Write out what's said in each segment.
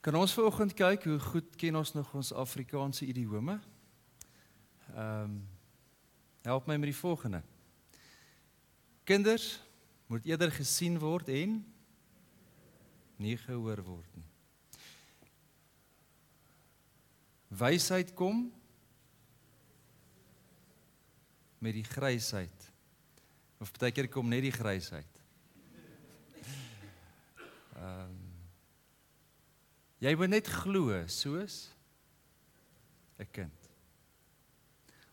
Kan ons vanoggend kyk hoe goed ken ons nog ons Afrikaanse idiome? Ehm um, help my met die volgende. Kinders moet eerder gesien word en nie gehoor word nie. Wysheid kom met die grysheid. Of baie keer kom net die grysheid. Ehm um, Jy moet net glo soos 'n kind.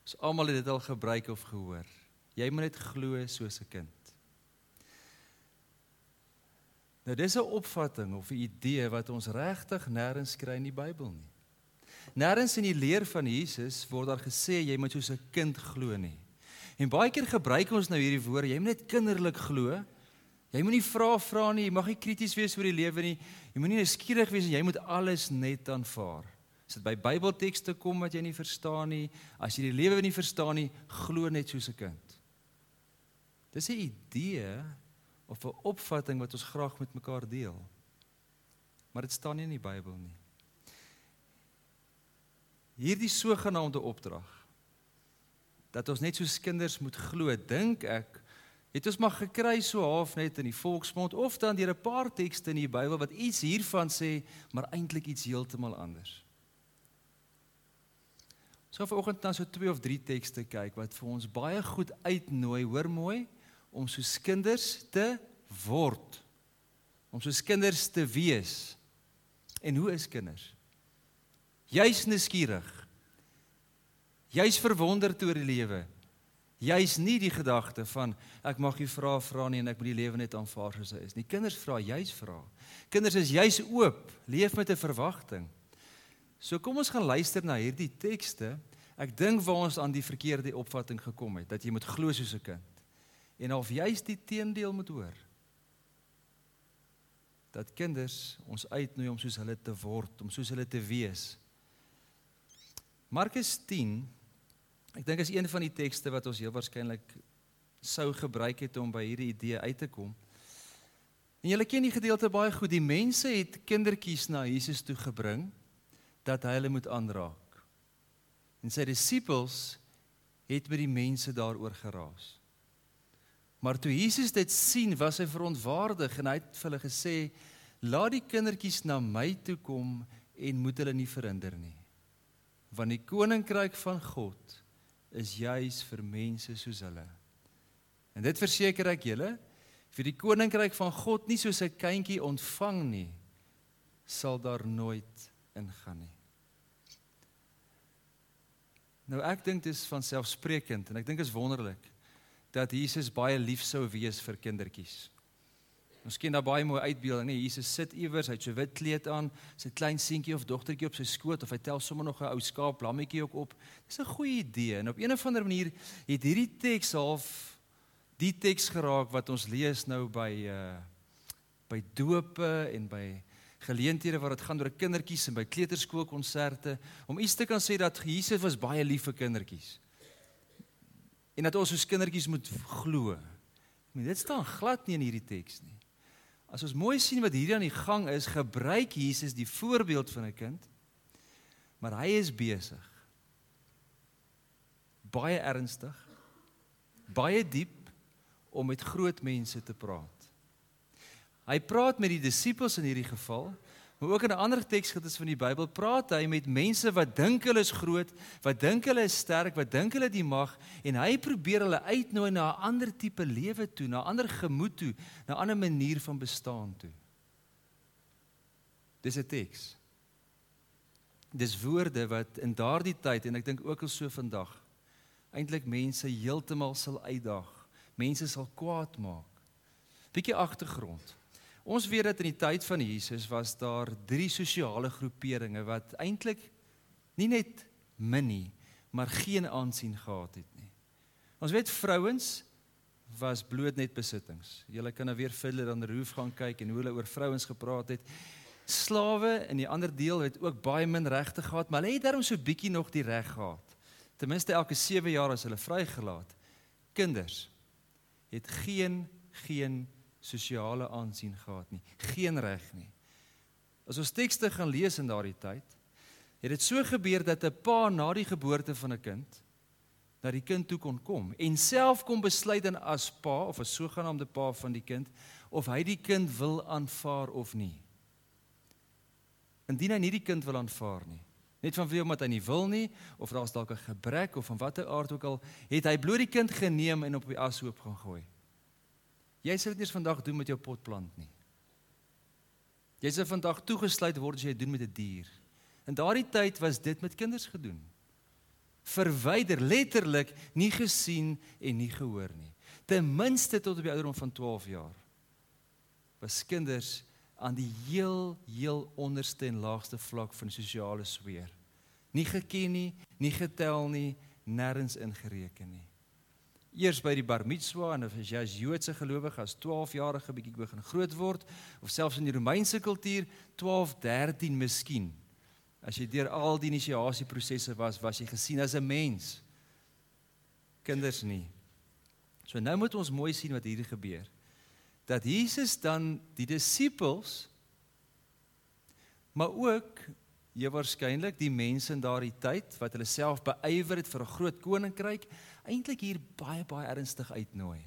Ons almal het dit al gebruik of gehoor. Jy moet net glo soos 'n kind. Nou dis 'n opvatting of 'n idee wat ons regtig nêrens kry in die Bybel nie. Nêrens in die leer van Jesus word daar gesê jy moet soos 'n kind glo nie. En baie keer gebruik ons nou hierdie woorde, jy moet net kinderlik glo. Jy moenie vra vra nie, jy mag nie krities wees oor die lewe nie. Jy moenie nuuskierig wees nie, jy moet alles net aanvaar. As dit by Bybeltekste kom wat jy nie verstaan nie, as jy die lewe nie verstaan nie, glo net soos 'n kind. Dis 'n idee of 'n opvatting wat ons graag met mekaar deel. Maar dit staan nie in die Bybel nie. Hierdie sogenaamde opdrag dat ons net soos kinders moet glo, dink ek het ons maar gekry so half net in die volksmond of dan deur 'n paar tekste in die Bybel wat iets hiervan sê, maar eintlik iets heeltemal anders. So vanoggend dan so twee of drie tekste kyk wat vir ons baie goed uitnooi, hoor mooi, om soos kinders te word. Om soos kinders te wees. En hoe is kinders? Jy's nuuskierig. Jy's verwonderd oor die lewe. Jy's nie die gedagte van ek mag nie vra vra nie en ek moet die lewe net aanvaar soos hy is nie. Kinders vra, jy's vra. Kinders is jy's oop, leef met 'n verwagting. So kom ons gaan luister na hierdie tekste. Ek dink waar ons aan die verkeerde opvatting gekom het dat jy moet glo soos 'n kind. En of jy's die teendeel moet hoor. Dat kinders ons uitnooi om soos hulle te word, om soos hulle te wees. Markus 10 Ek dink is een van die tekste wat ons heel waarskynlik sou gebruik het om by hierdie idee uit te kom. En julle ken die gedeelte baie goed. Die mense het kindertjies na Jesus toe gebring dat hy hulle moet aanraak. En sy disippels het met die mense daaroor geraas. Maar toe Jesus dit sien, was hy verontwaardig en hy het vir hulle gesê: "Laat die kindertjies na my toe kom en moet hulle nie verhinder nie, want die koninkryk van God is juis vir mense soos hulle. En dit verseker ek julle, vir die koninkryk van God nie soos 'n kindjie ontvang nie, sal daar nooit ingaan nie. Nou ek dink dit is van selfsprekend en ek dink dit is wonderlik dat Jesus baie lief sou wees vir kindertjies. Ons ken daar baie mooi uitbeelding, nee, Jesus sit iewers, hy het so wit kleed aan, sy klein seentjie of dogtertjie op sy skoot of hy tel sommer nog 'n ou skaap lammetjie ook op. Dis 'n goeie idee en op 'n of ander manier het hierdie teks half die teks geraak wat ons lees nou by uh by dope en by geleenthede waar dit gaan oor kindertjies en by kleuterskoolkonserte om iets te kan sê dat Jesus was baie lief vir kindertjies. En dat ons as kindertjies moet glo. Ek meen dit staan glad nie in hierdie teks nie. As ons mooi sien wat hier aan die gang is, gebruik Jesus die voorbeeld van 'n kind. Maar hy is besig. Baie ernstig. Baie diep om met groot mense te praat. Hy praat met die disippels in hierdie geval, Maar ook in 'n ander teksgedeelte van die Bybel praat hy met mense wat dink hulle is groot, wat dink hulle is sterk, wat dink hulle die mag en hy probeer hulle uitnooi na 'n ander tipe lewe toe, na 'n ander gemoed toe, na 'n ander manier van bestaan toe. Dis 'n teks. Dis woorde wat in daardie tyd en ek dink ook al so vandag eintlik mense heeltemal sal uitdaag. Mense sal kwaad maak. Bietjie agtergrond. Ons weet dat in die tyd van Jesus was daar drie sosiale groeperinge wat eintlik nie net min nie, maar geen aansien gehad het nie. Ons weet vrouens was bloot net besittings. Julle kan nou weer verder dan Roof gaan kyk en hoe hulle oor vrouens gepraat het. Slawe in die ander deel het ook baie min regte gehad, maar hulle het darm so bietjie nog die reg gehad. Ten minste elke 7 jaar as hulle vrygelaat. Kinders het geen geen sosiale aansien gehad nie. Geen reg nie. As ons tekste gaan lees in daardie tyd, het dit so gebeur dat 'n pa na die geboorte van 'n kind na die kind toe kon kom en self kon besluit dan as pa of 'n sogenaamde pa van die kind of hy die kind wil aanvaar of nie. Indien hy nie die kind wil aanvaar nie, net vanweë omdat hy nie wil nie of daar's dalk 'n gebrek of van watter aard ook al, het hy bloot die kind geneem en op die ashoop gaan gooi. Jy sal dit nie vandag doen met jou potplant nie. Jy sal vandag toegesluit word as jy dit doen met 'n die dier. In daardie tyd was dit met kinders gedoen. Verwyder letterlik nie gesien en nie gehoor nie. Ten minste tot op die ouderdom van 12 jaar was kinders aan die heel heel onderste en laagste vlak van sosiale sweer. Nie geken nie, nie getel nie, nêrens ingereken nie eers by die bar mitzwa en as jy as Joodse gelowige as 12 jarige bietjie begin groot word of selfs in die Romeinse kultuur 12, 13 miskien. As jy deur al die inisiasieprosesse was, was jy gesien as 'n mens. Kinders nie. So nou moet ons mooi sien wat hier gebeur. Dat Jesus dan die disippels maar ook jy waarskynlik die mense in daardie tyd wat hulle self beywer het vir 'n groot koninkryk eintlik hier baie baie ernstig uitnooi.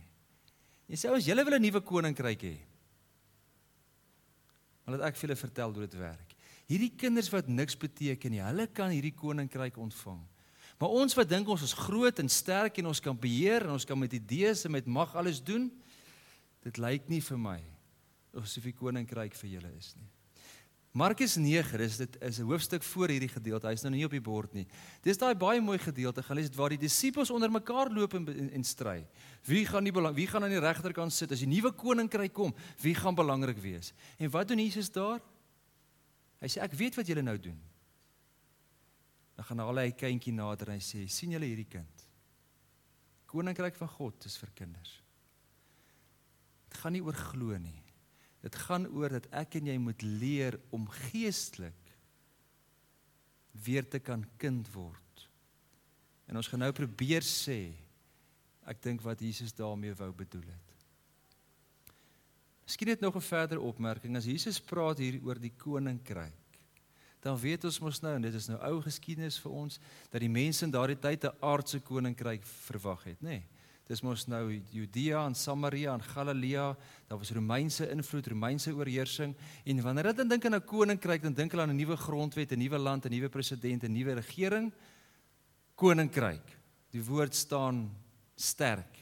Jy sê as julle wil 'n nuwe koninkryk hê. Want ek vir julle vertel hoe dit werk. Hierdie kinders wat niks beteken nie, hulle kan hierdie koninkryk ontvang. Maar ons wat dink ons is groot en sterk en ons kan beheer en ons kan met idees en met mag alles doen, dit lyk nie vir my of die koninkryk vir julle is nie. Markus 9, dis dit is 'n hoofstuk voor hierdie gedeelte. Hy's nou nie op die bord nie. Dis daai baie mooi gedeelte gelees waar die disippels onder mekaar loop en, en, en stry. Wie gaan nie belang wie gaan aan die regterkant sit as die nuwe koninkryk kom? Wie gaan belangrik wees? En wat doen Jesus daar? Hy sê ek weet wat julle nou doen. Dan gaan hulle hy kindjie nader en hy sê sien julle hierdie kind? Koninkryk van God is vir kinders. Dit gaan nie oor glo nie. Dit gaan oor dat ek en jy moet leer om geestelik weer te kan kind word. En ons gaan nou probeer sê ek dink wat Jesus daarmee wou bedoel het. Miskien net nog 'n verdere opmerking as Jesus praat hier oor die koninkryk. Dan weet ons mos nou en dit is nou ou geskiedenis vir ons dat die mense in daardie tyd 'n aardse koninkryk verwag het, nê? Nee. Dis mos nou Judea en Samaria en Galilea. Daar was Romeinse invloed, Romeinse oorheersing. En wanneer hulle dink aan 'n koninkryk, dan dink hulle aan 'n nuwe grondwet, 'n nuwe land, 'n nuwe president, 'n nuwe regering. Koninkryk. Die woord staan sterk.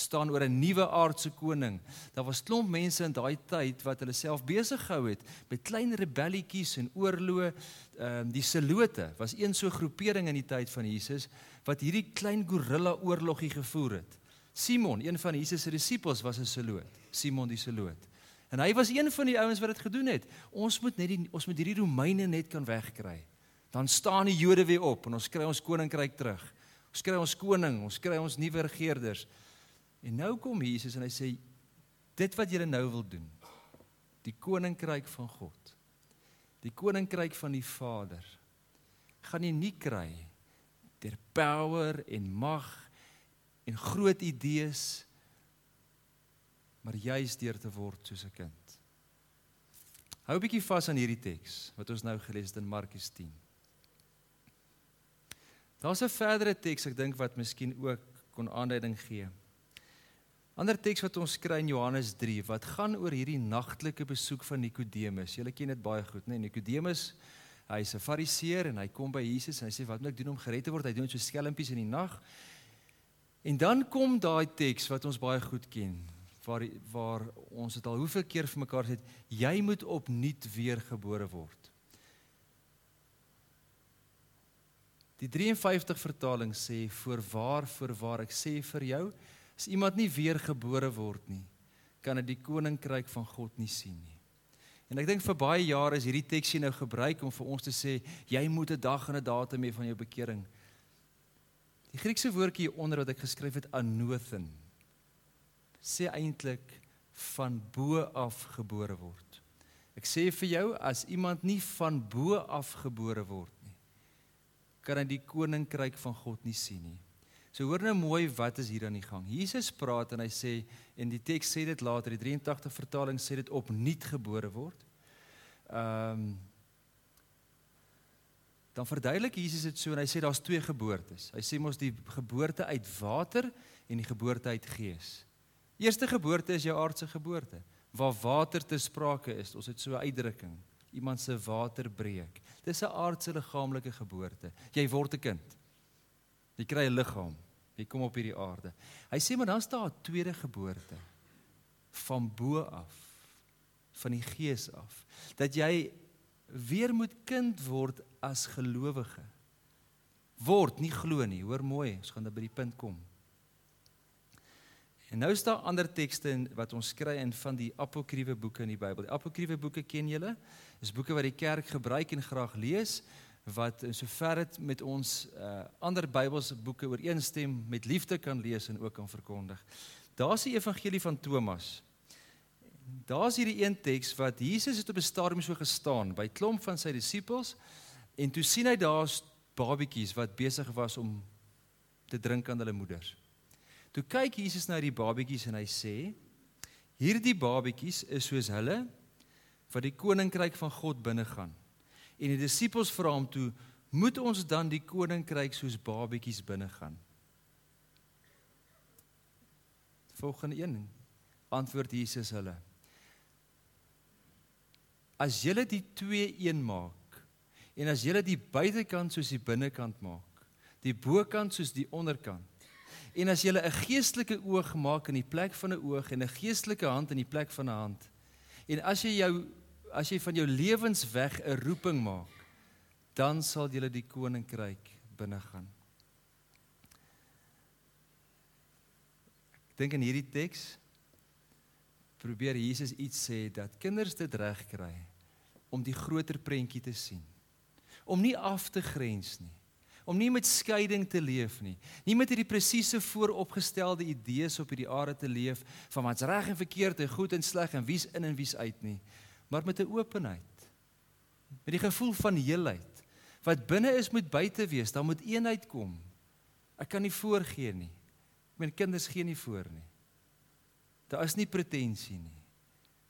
Staan oor 'n nuwe aardse koning. Daar was klomp mense in daai tyd wat hulle self besig gehou het met klein rebellietjies en oorloë. Ehm um, die Selote was een so groepering in die tyd van Jesus wat hierdie klein gorilla oorlogie gevoer het. Simon, een van Jesus se disippels was 'n Seloot, Simon die Seloot. En hy was een van die ouens wat dit gedoen het. Ons moet net die ons moet hierdie Romeine net kan wegkry. Dan staan die Jode weer op en ons kry ons koninkryk terug. Ons kry ons koning, ons kry ons nuwe regerders. En nou kom Jesus en hy sê dit wat julle nou wil doen. Die koninkryk van God. Die koninkryk van die Vader gaan jy nie kry deur power en mag en groot idees maar juis deur te word soos 'n kind. Hou 'n bietjie vas aan hierdie teks wat ons nou gelees het in Markus 10. Daar's 'n verdere teks ek dink wat miskien ook kon aanduiding gee. Ander teks wat ons kry in Johannes 3 wat gaan oor hierdie nagtelike besoek van Nikodemus. Julle ken dit baie goed, né? Nee? Nikodemus Hy's 'n Fariseer en hy kom by Jesus en hy sê wat moet ek doen om gered te word? Hy doen so skelmpies in die nag. En dan kom daai teks wat ons baie goed ken waar waar ons dit al hoeveel keer vir mekaar sê jy moet opnuut weer gebore word. Die 53 vertaling sê voorwaar voorwaar ek sê vir jou as iemand nie weer gebore word nie kan hy die koninkryk van God nie sien nie. En ek dink vir baie jare is hierdie teksie nou gebruik om vir ons te sê jy moet 'n dag en 'n datum hê van jou bekering. Die Griekse woordjie hieronder wat ek geskryf het anothen sê eintlik van bo af gebore word. Ek sê vir jou as iemand nie van bo af gebore word nie, kan hy die koninkryk van God nie sien nie. So hoor nou mooi wat is hier aan die gang. Jesus praat en hy sê en die teks sê dit later, die 83 vertaling sê dit opnuut gebore word. Ehm um, dan verduidelik Jesus dit so en hy sê daar's twee geboortes. Hy sê mos die geboorte uit water en die geboorte uit gees. Eerste geboorte is jou aardse geboorte waar water te sprake is. Ons het so 'n uitdrukking. Iemand se water breek. Dis 'n aardse liggaamlike geboorte. Jy word 'n kind. Jy kry 'n liggaam. Jy kom op hierdie aarde. Hy sê maar dan's daar 'n tweede geboorte van bo af van die gees af dat jy weer moet kind word as gelowige. Word nie glo nie. Hoor mooi ons gaan dan by die punt kom. En nou is daar ander tekste wat ons kry in van die apokriewe boeke in die Bybel. Die apokriewe boeke ken julle? Is boeke wat die kerk gebruik en graag lees wat in sover dit met ons uh, ander Bybelse boeke ooreenstem met liefde kan lees en ook kan verkondig. Daar's die evangelie van Thomas. Daar's hierdie een teks wat Jesus het op 'n stadium so gestaan by klomp van sy disippels en toe sien hy daar's babetjies wat besig was om te drink aan hulle moeders. Toe kyk Jesus na die babetjies en hy sê: "Hierdie babetjies is soos hulle wat die koninkryk van God binne gaan." En die disippels vra hom toe: "Moet ons dan die koninkryk soos babetjies binne gaan?" Volgende een antwoord Jesus hulle: As julle die twee een maak en as julle die buitekant soos die binnekant maak, die bokant soos die onderkant, en as julle 'n geestelike oog maak in die plek van 'n oog en 'n geestelike hand in die plek van 'n hand, en as jy jou as jy van jou lewens weg 'n roeping maak, dan sal jy die koninkryk binne gaan. Ek dink in hierdie teks probeer Jesus iets sê dat kinders dit reg kry om die groter prentjie te sien. Om nie af te grens nie. Om nie met skeiding te leef nie. Nie met hierdie presiese vooropgestelde idees op hierdie aarde te leef van wat's reg en verkeerd en goed en sleg en wie's in en wie's uit nie maar met 'n openheid. Met die gevoel van heelheid. Wat binne is moet buite wees, dan moet eenheid kom. Ek kan nie voorgee nie. My kinders gee nie voor nie. Daar is nie pretensie nie.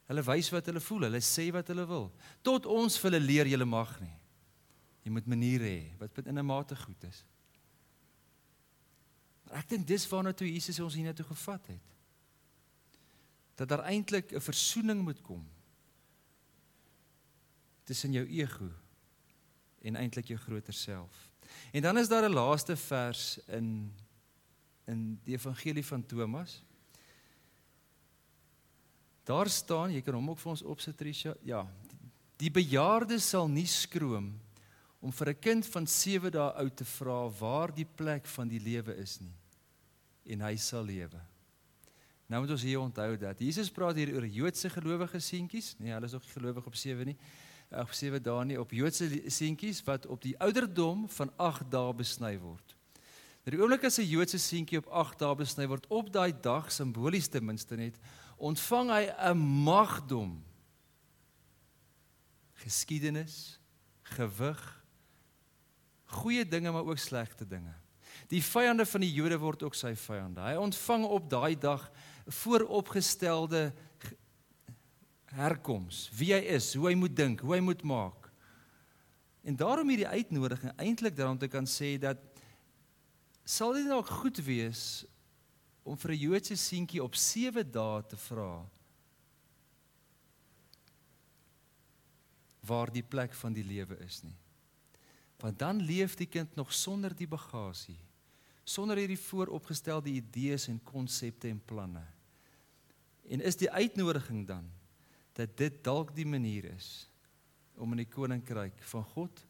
Hulle wys wat hulle voel, hulle sê wat hulle wil. Tot ons vir hulle leer jy mag nie. Jy moet maniere hê wat in 'n mate goed is. Maar ek dink dis waarna toe Jesus ons hiernatoe gevat het. Dat daar eintlik 'n versoening moet kom tussen jou ego en eintlik jou groter self. En dan is daar 'n laaste vers in in die evangelie van Thomas. Daar staan, jy kan hom ook vir ons opsit Trisha. Ja, die bejaarde sal nie skroom om vir 'n kind van 7 dae oud te vra waar die plek van die lewe is nie en hy sal lewe. Nou moet ons hier onthou dat Jesus praat hier oor Joodse gelowige seentjies, nee, hulle is nog nie gelowig op 7 nie op 7 dae nie op Joodse seentjies wat op die ouderdom van 8 dae besny word. Nou die oomblik as 'n Joodse seentjie op 8 dae besny word op daai dag simbolies ten minste net ontvang hy 'n magdom geskiedenis, gewig, goeie dinge maar ook slegte dinge. Die vyande van die Jode word ook sy vyande. Hy ontvang op daai dag vooropgestelde herkoms, wie hy is, hoe hy moet dink, hoe hy moet maak. En daarom hierdie uitnodiging eintlik daarom te kan sê dat sal dit dalk goed wees om vir 'n Joodse seentjie op 7 dae te vra waar die plek van die lewe is nie. Want dan leef die kind nog sonder die bagasie, sonder hierdie vooropgestelde idees en konsepte en planne. En is die uitnodiging dan dat dit dalk die manier is om in die koninkryk van God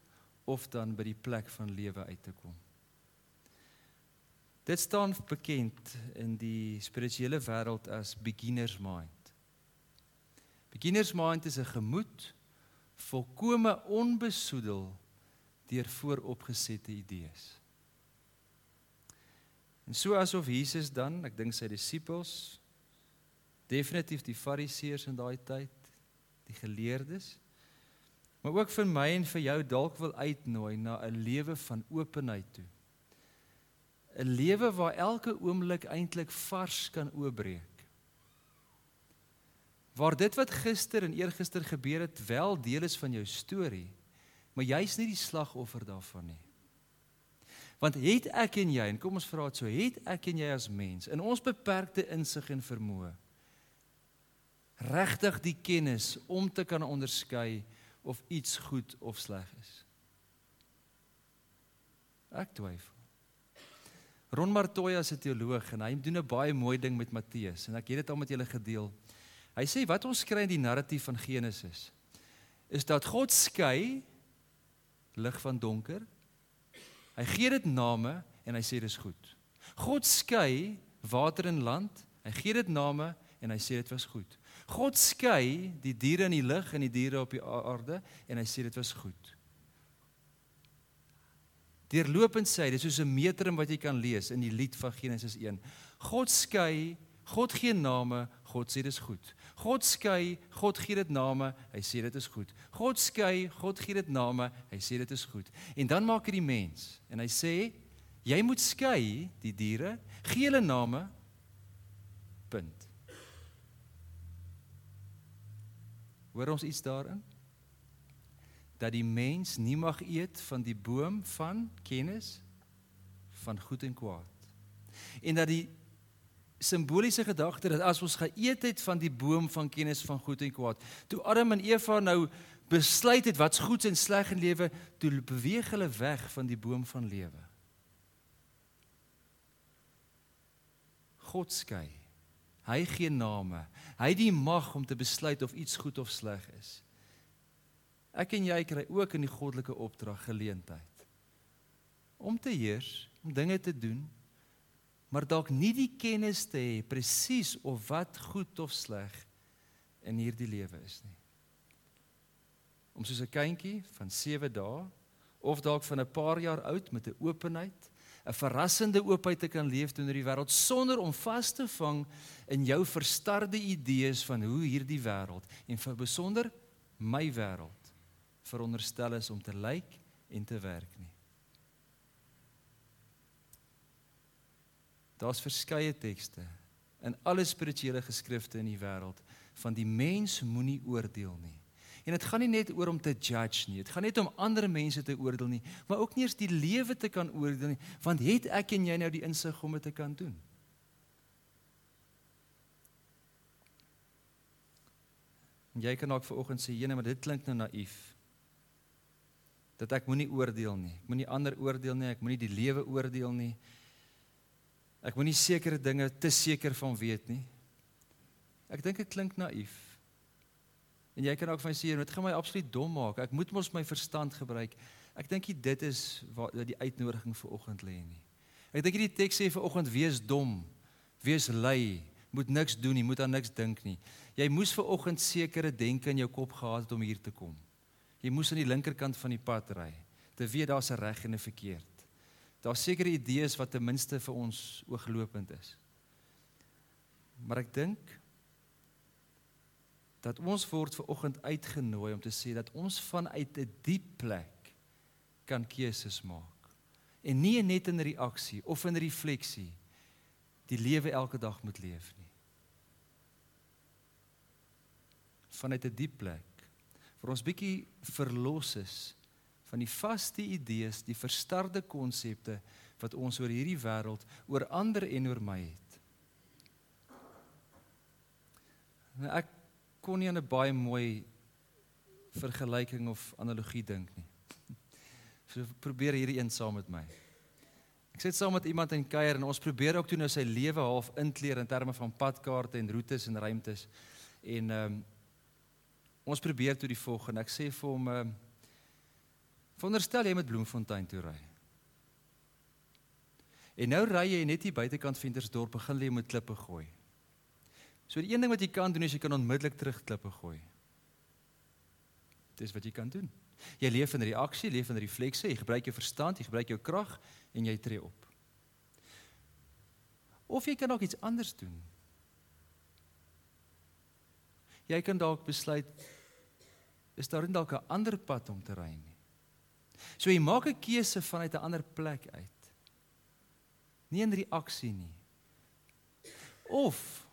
of dan by die plek van lewe uit te kom. Dit staan bekend in die spirituele wêreld as beginner's mind. Beginner's mind is 'n gemoed volkome onbesoedel deur vooropgesette idees. En so asof Jesus dan, ek dink sy disippels definitief die fariseërs in daai tyd, die geleerdes, maar ook vir my en vir jou dalk wil uitnooi na 'n lewe van openheid toe. 'n Lewe waar elke oomblik eintlik vars kan oopbreek. waar dit wat gister en eergister gebeur het wel deel is van jou storie, maar jy's nie die slagoffer daarvan nie. Want het ek en jy, en kom ons vra dit so, het ek en jy as mens in ons beperkte insig en vermoë regtig die kennis om te kan onderskei of iets goed of sleg is? Ek twyfel. Ron Martoya is 'n teoloog en hy doen 'n baie mooi ding met Matteus en ek het dit al met julle gedeel. Hy sê wat ons kry in die narratief van Genesis is dat God skei lig van donker Hy gee dit name en hy sê dis goed. God skei water en land. Hy gee dit name en hy sê dit was goed. God skei die diere in die lug en die diere op die aarde en hy sê dit was goed. Deurlopend sê hy dis soos 'n metrum wat jy kan lees in die lied van Genesis 1. God skei, God gee name, God sê dis goed. God skei, God gee dit name, hy sê dit is goed. God skei, God gee dit name, hy sê dit is goed. En dan maak hy die mens en hy sê jy moet skei die diere, gee hulle name. Punt. Hoor ons iets daarin? Dat die mens nie mag eet van die boom van kennis van goed en kwaad. En dat die simboliese gedagte dat as ons geëet het van die boom van kennis van goed en kwaad, toe Adam en Eva nou besluit het wat's goed en sleg in lewe, toe beweeg hulle weg van die boom van lewe. God skei. Hy gee name. Hy het die mag om te besluit of iets goed of sleg is. Ek en jy kry ook in die goddelike opdrag geleentheid om te heers, om dinge te doen maar dalk nie die kennis te hê presies of wat goed of sleg in hierdie lewe is nie. Om soos 'n kindjie van 7 dae of dalk van 'n paar jaar oud met 'n openheid, 'n verrassende oopheid te kan leef teenoor die wêreld sonder om vas te vang in jou verstarde idees van hoe hierdie wêreld en vir besonder my wêreld veronderstel is om te lyk en te werk nie. Daar's verskeie tekste in alle spirituele geskrifte in die wêreld van die mens moenie oordeel nie. En dit gaan nie net oor om te judge nie. Dit gaan net om ander mense te oordeel nie, maar ook nie eens die lewe te kan oordeel nie, want het ek en jy nou die insig om dit te kan doen? En jy kan dalk vanoggend sê, "Jene, maar dit klink nou naïef." Dat ek moenie oordeel nie. Ek moenie ander oordeel nie. Ek moenie die lewe oordeel nie. Ek moenie sekere dinge te seker van weet nie. Ek dink dit klink naïef. En jy kan ook van sê dit gaan my absoluut dom maak. Ek moet mos my verstand gebruik. Ek dink dit is waar die uitnodiging vir oggend lê nie. Ek dink hierdie teks sê vir oggend wees dom, wees lui, moet niks doen nie, moet aan niks dink nie. Jy moes vir oggend sekere denke in jou kop gehad het om hier te kom. Jy moes aan die linkerkant van die pad ry. Te weet daar's 'n reg en 'n verkeerd. Daar's sekere idees wat ten minste vir ons ooglopend is. Maar ek dink dat ons word ver oggend uitgenooi om te sê dat ons vanuit 'n diep plek kan keuses maak. En nie net in reaksie of in refleksie die lewe elke dag moet leef nie. Vanuit 'n diep plek vir ons bietjie verlos is van die vaste idees, die verstarde konsepte wat ons oor hierdie wêreld, oor ander en oor my het. Nou ek kon nie aan 'n baie mooi vergelyking of analogie dink nie. So probeer hierdie een saam met my. Ek sit saam met iemand in kuier en ons probeer ook toe nou sy lewe half inkleer in terme van padkaarte en roetes en ruimtes. En ehm um, ons probeer toe die volgende. Ek sê vir hom ehm um, Veronderstel jy met Bloemfontein toe ry. En nou ry jy net hier buitekant Ventersdorp begin lê met klippe gooi. So die een ding wat jy kan doen is jy kan onmiddellik terug klippe gooi. Dis wat jy kan doen. Jy leef in reaksie, leef in refleksie, jy gebruik jou verstand, jy gebruik jou krag en jy tree op. Of jy kan ook iets anders doen. Jy kan dalk besluit is daar dalk 'n ander pad om te ry nie. So jy maak 'n keuse vanuit 'n ander plek uit. Nie in reaksie nie. Of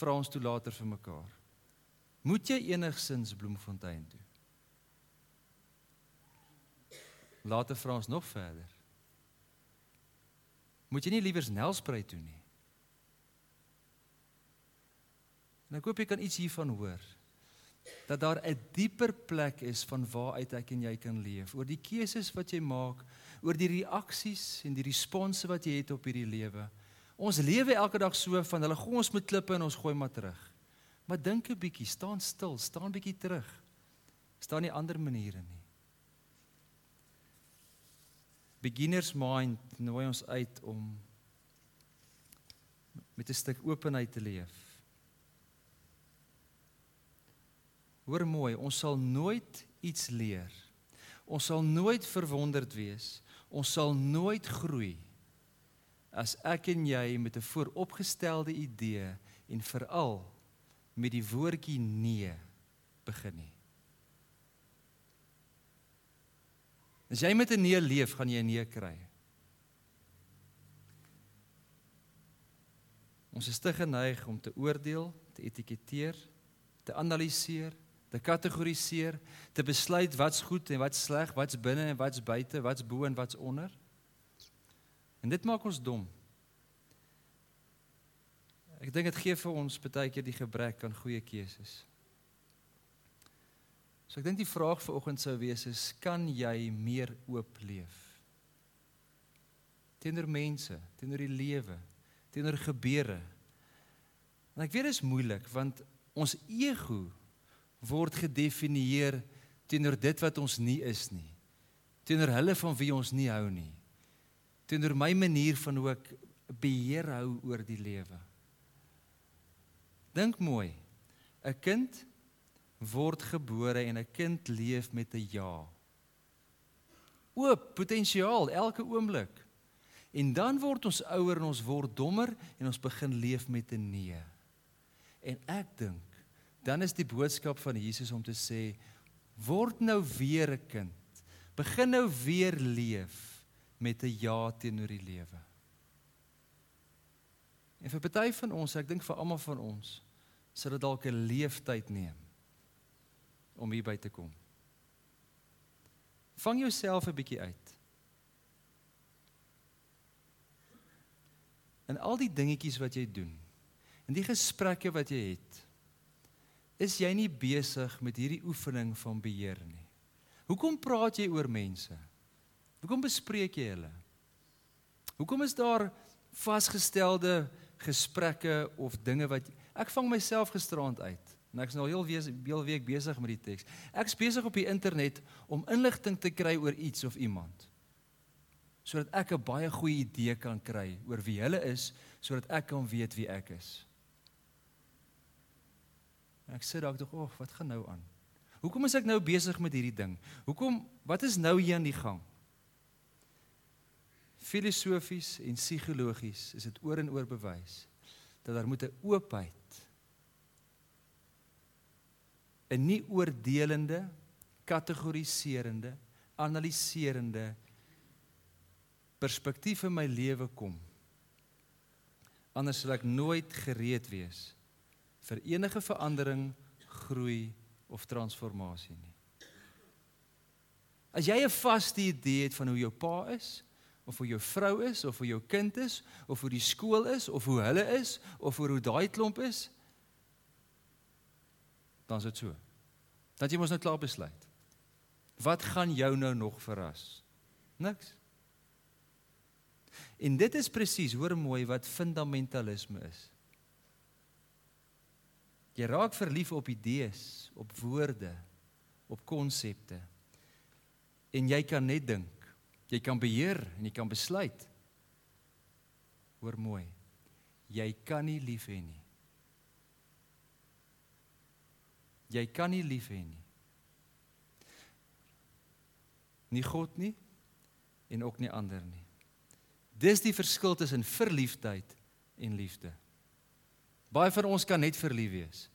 vra ons toe later vir mekaar. Moet jy enigsins Bloemfontein toe? Later vra ons nog verder. Moet jy nie liewer Nelspruit toe nie? En ek hoop jy kan iets hiervan hoor. Dat daar 'n dieper plek is van waar uit ek en jy kan leef, oor die keuses wat jy maak, oor die reaksies en die response wat jy het op hierdie lewe. Ons lewe elke dag so van hulle gooi ons met klippe en ons gooi maar terug. Maar dink 'n bietjie, staan stil, staan bietjie terug. Staan nie ander maniere nie. Beginners mind nooi ons uit om met 'n stuk openheid te leef. Hoor mooi, ons sal nooit iets leer. Ons sal nooit verwonderd wees. Ons sal nooit groei as ek en jy met 'n vooropgestelde idee en veral met die woordjie nee begin nie. As jy met 'n nee leef, gaan jy 'n nee kry. Ons is te geneig om te oordeel, te etiketeer, te analiseer te kategoriseer, te besluit wat's goed en wat's sleg, wat's binne en wat's buite, wat's bo en wat's onder. En dit maak ons dom. Ek dink dit gee vir ons baie keer die gebrek aan goeie keuses. So ek dink die vraag vir oggend sou wees is kan jy meer oop leef? Teenoor mense, teenoor die lewe, teenoor gebeure. En ek weet dit is moeilik want ons ego word gedefinieer teenoor dit wat ons nie is nie. Teenoor hulle van wie ons nie hou nie. Teenoor my manier van hoe ek beheer hou oor die lewe. Dink mooi. 'n Kind word gebore en 'n kind leef met 'n ja. Oop potensiaal elke oomblik. En dan word ons ouer en ons word dommer en ons begin leef met 'n nee. En ek dink dan is die boodskap van Jesus om te sê word nou weer 'n kind. Begin nou weer leef met 'n ja teenoor die lewe. En vir party van ons, ek dink vir almal van ons, sal dit dalk 'n leeftyd neem om hier by te kom. Vang jouself 'n bietjie uit. En al die dingetjies wat jy doen, en die gesprekke wat jy het, is jy nie besig met hierdie oefening van beheer nie. Hoekom praat jy oor mense? Hoekom bespreek jy hulle? Hoekom is daar vasgestelde gesprekke of dinge wat ek vang myself gisterand uit en ek's nou heel wees, heel week besig met die teks. Ek's besig op die internet om inligting te kry oor iets of iemand sodat ek 'n baie goeie idee kan kry oor wie hulle is sodat ek kan weet wie ek is. Ek sê dalk tog, "Ag, wat gaan nou aan? Hoekom is ek nou besig met hierdie ding? Hoekom wat is nou hier aan die gang?" Filosofies en psigologies is dit oor en oor bewys dat daar moet 'n oopheid 'n nie oordelende, kategoriserende, analiserende perspektief in my lewe kom. Anders sal ek nooit gereed wees vir enige verandering, groei of transformasie nie. As jy 'n vaste idee het van hoe jou pa is, of hoe jou vrou is, of hoe jou kind is, of hoe die skool is, of hoe hulle is, of hoe daai klomp is, dan is dit so. Dat jy mos nou klaar besluit. Wat gaan jou nou nog verras? Niks. En dit is presies, hoor mooi wat fundamentalisme is. Jy raak verlief op idees, op woorde, op konsepte. En jy kan net dink. Jy kan beheer en jy kan besluit. Hoor mooi. Jy kan nie lief hê nie. Jy kan nie lief hê nie. Nie God nie en ook nie ander nie. Dis die verskil tussen verliefdheid en liefde. Baie van ons kan net verlief wees.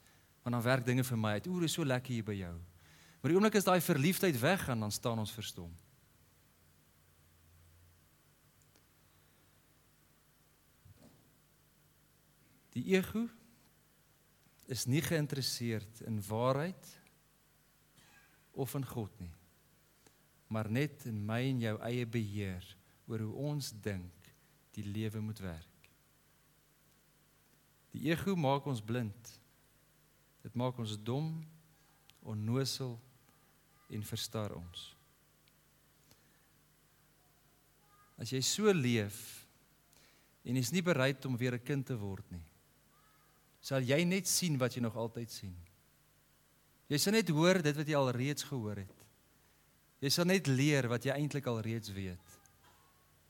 Want dan werk dinge vir my uit. Oor is so lekker hier by jou. Maar die oomblik as daai verliefdheid weggaan, dan staan ons verstom. Die ego is nie geïnteresseerd in waarheid of in God nie. Maar net in my en jou eie beheer oor hoe ons dink die lewe moet werk. Die ego maak ons blind. Dit maak ons dom, onnosel en verstar ons. As jy so leef en jy's nie bereid om weer 'n kind te word nie, sal jy net sien wat jy nog altyd sien. Jy sal net hoor dit wat jy al reeds gehoor het. Jy sal net leer wat jy eintlik al reeds weet.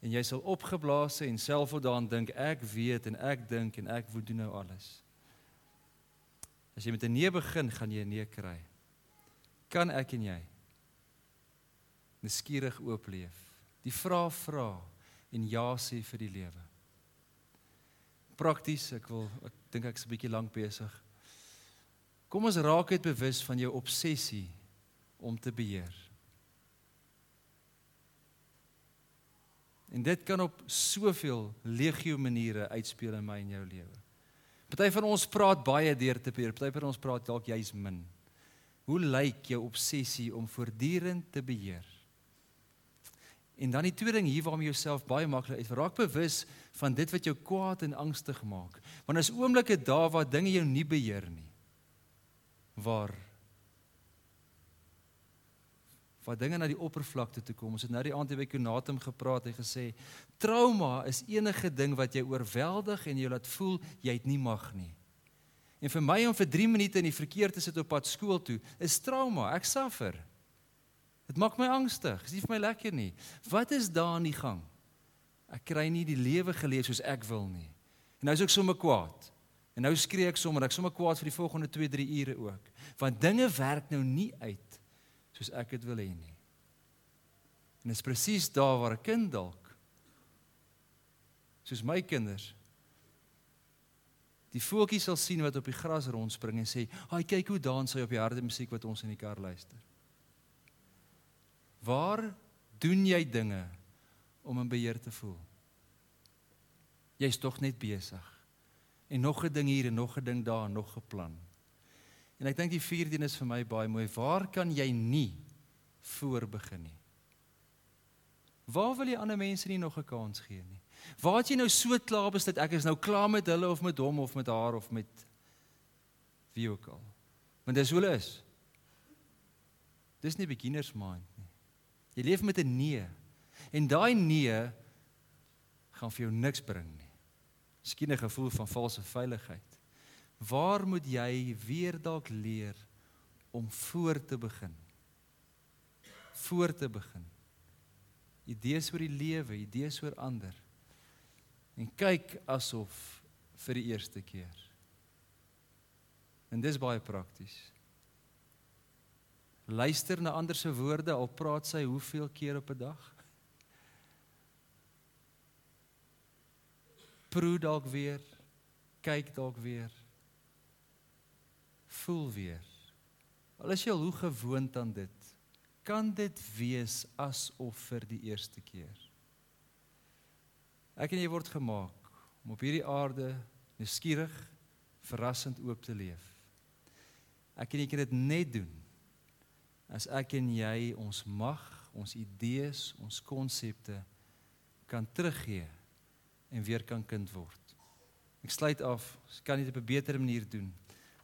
En jy sal opgeblaas en selfvoldaan dink ek weet en ek dink en ek wou doen nou alles. As jy met 'n nee begin, gaan jy 'n nee kry. Kan ek en jy neskierig oop leef? Die vrae vra en ja sê vir die lewe. Prakties, ek wil ek dink ek's 'n bietjie lank besig. Kom ons raak net bewus van jou obsessie om te beheer. En dit kan op soveel legio maniere uitspeel in my en jou lewe. Party van ons praat baie deur te beheer, party van ons praat dalk jy's min. Hoe lyk jou obsessie om voortdurend te beheer? En dan die tweede ding hier waarmee jouself baie maklik uit raak bewus van dit wat jou kwaad en angstig maak. Want as oomblikke daar waar dinge jou nie beheer nie. Waar waar dinge na die oppervlakte toe kom. Ons het nou die aand by Konatum gepraat en gesê trauma is enige ding wat jy oorweldig en jy laat voel jy het nie mag nie. En vir my om vir 3 minute in die verkeer te sit op pad skool toe is trauma. Ek suffer. Dit maak my angstig. Dit is nie vir my lekker nie. Wat is daar aan die gang? Ek kry nie die lewe geleef soos ek wil nie. En nou is ek sommer kwaad. En nou skree ek sommer, ek sommer kwaad vir die volgende 2, 3 ure ook. Want dinge werk nou nie uit soos ek dit wil hê nie. En dit is presies daar waar 'n kind dalk soos my kinders die voeltjie sal sien wat op die gras rondspring en sê, "Haai, kyk hoe dans hy op die harde musiek wat ons in die kar luister." Waar doen jy dinge om in beheer te voel? Jy's tog net besig. En nog 'n ding hier en nog 'n ding daar, nog 'n plan. En ek dink die vierde een is vir my baie mooi. Waar kan jy nie voorbegin nie? Waar wil jy ander mense nie nog 'n kans gee nie? Waar het jy nou so klaar besluit ek is nou klaar met hulle of met hom of met haar of met wie ook al? Want dis hoe hulle is. Dis nie beginners mind nie. Jy leef met 'n nee. En daai nee gaan vir jou niks bring nie. Miskien 'n gevoel van valse veiligheid. Waar moet jy weer dalk leer om voor te begin? Voor te begin. Idees oor die lewe, idees oor ander. En kyk asof vir die eerste keer. En dis baie prakties. Luister na ander se woorde al praat sy hoeveel keer op 'n dag? Proe dalk weer, kyk dalk weer. Voel weer. Al is jy al hoe gewoond aan dit, kan dit wees asof vir die eerste keer. Ek en jy word gemaak om op hierdie aarde nuuskierig, verrassend oop te leef. Ek en jy kan dit net doen as ek en jy ons mag, ons idees, ons konsepte kan teruggee en weer kan kind word. Ek sluit af, ek kan dit op 'n beter manier doen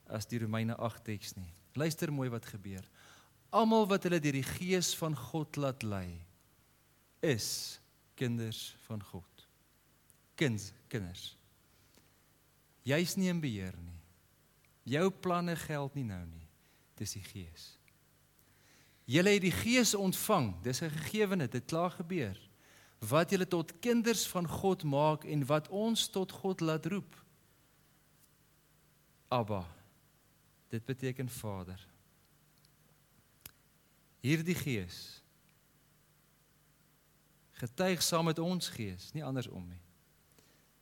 as die Romeine 8 teks nie. Luister mooi wat gebeur. Almal wat hulle deur die gees van God laat lei, is kinders van God. Kind, kinders. Jy's nie in beheer nie. Jou planne geld nie nou nie. Dis die gees. Julle het die Gees ontvang. Dis 'n gegewene, dit klaar gebeur. Wat julle tot kinders van God maak en wat ons tot God laat roep. Abba. Dit beteken Vader. Hierdie Gees getuig saam met ons gees, nie andersom nie,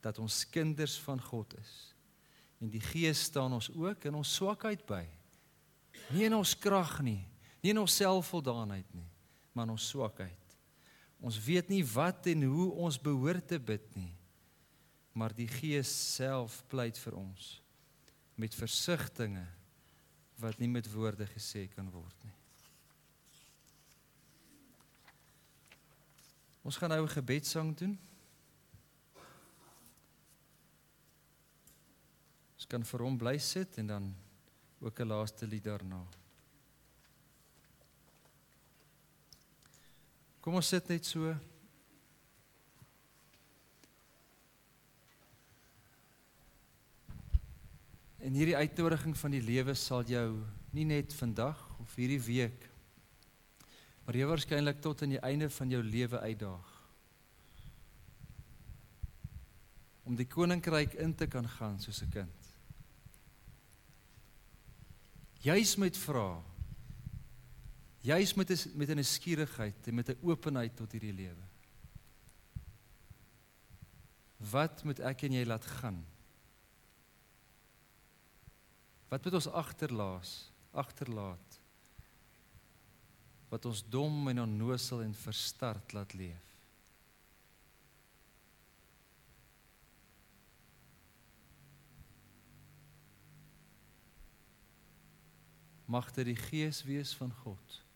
dat ons kinders van God is. En die Gees staan ons ook in ons swakheid by. Nie in ons krag nie, Nie in ons selfvoldaanheid nie, maar in ons swakheid. Ons weet nie wat en hoe ons behoort te bid nie. Maar die Gees self pleit vir ons. met versigtings wat nie met woorde gesê kan word nie. Ons gaan nou 'n gebedssang doen. Ons kan vir hom bly sit en dan ook 'n laaste lied daarna. Kom ons sit net so. En hierdie uitnodiging van die lewe sal jou nie net vandag of hierdie week maar jy waarskynlik tot aan die einde van jou lewe uitdaag. Om die koninkryk in te kan gaan soos 'n kind. Juis met vra. Juis met 'n met 'n nuuskierigheid en met 'n openheid tot hierdie lewe. Wat moet ek en jy laat gaan? Wat moet ons agterlaat? Agterlaat. Wat ons dom en onnosel en verstard laat leef. Mag dit die gees wees van God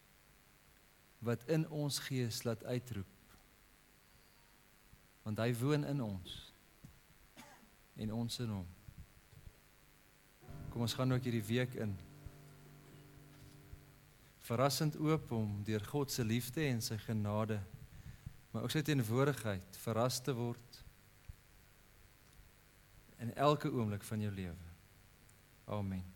wat in ons gees laat uitroep. Want hy woon in ons en ons in hom. Kom ons gaan ook hierdie week in. Verrassend oop om deur God se liefde en sy genade maar ook sy teenwoordigheid verras te word in elke oomblik van jou lewe. Amen.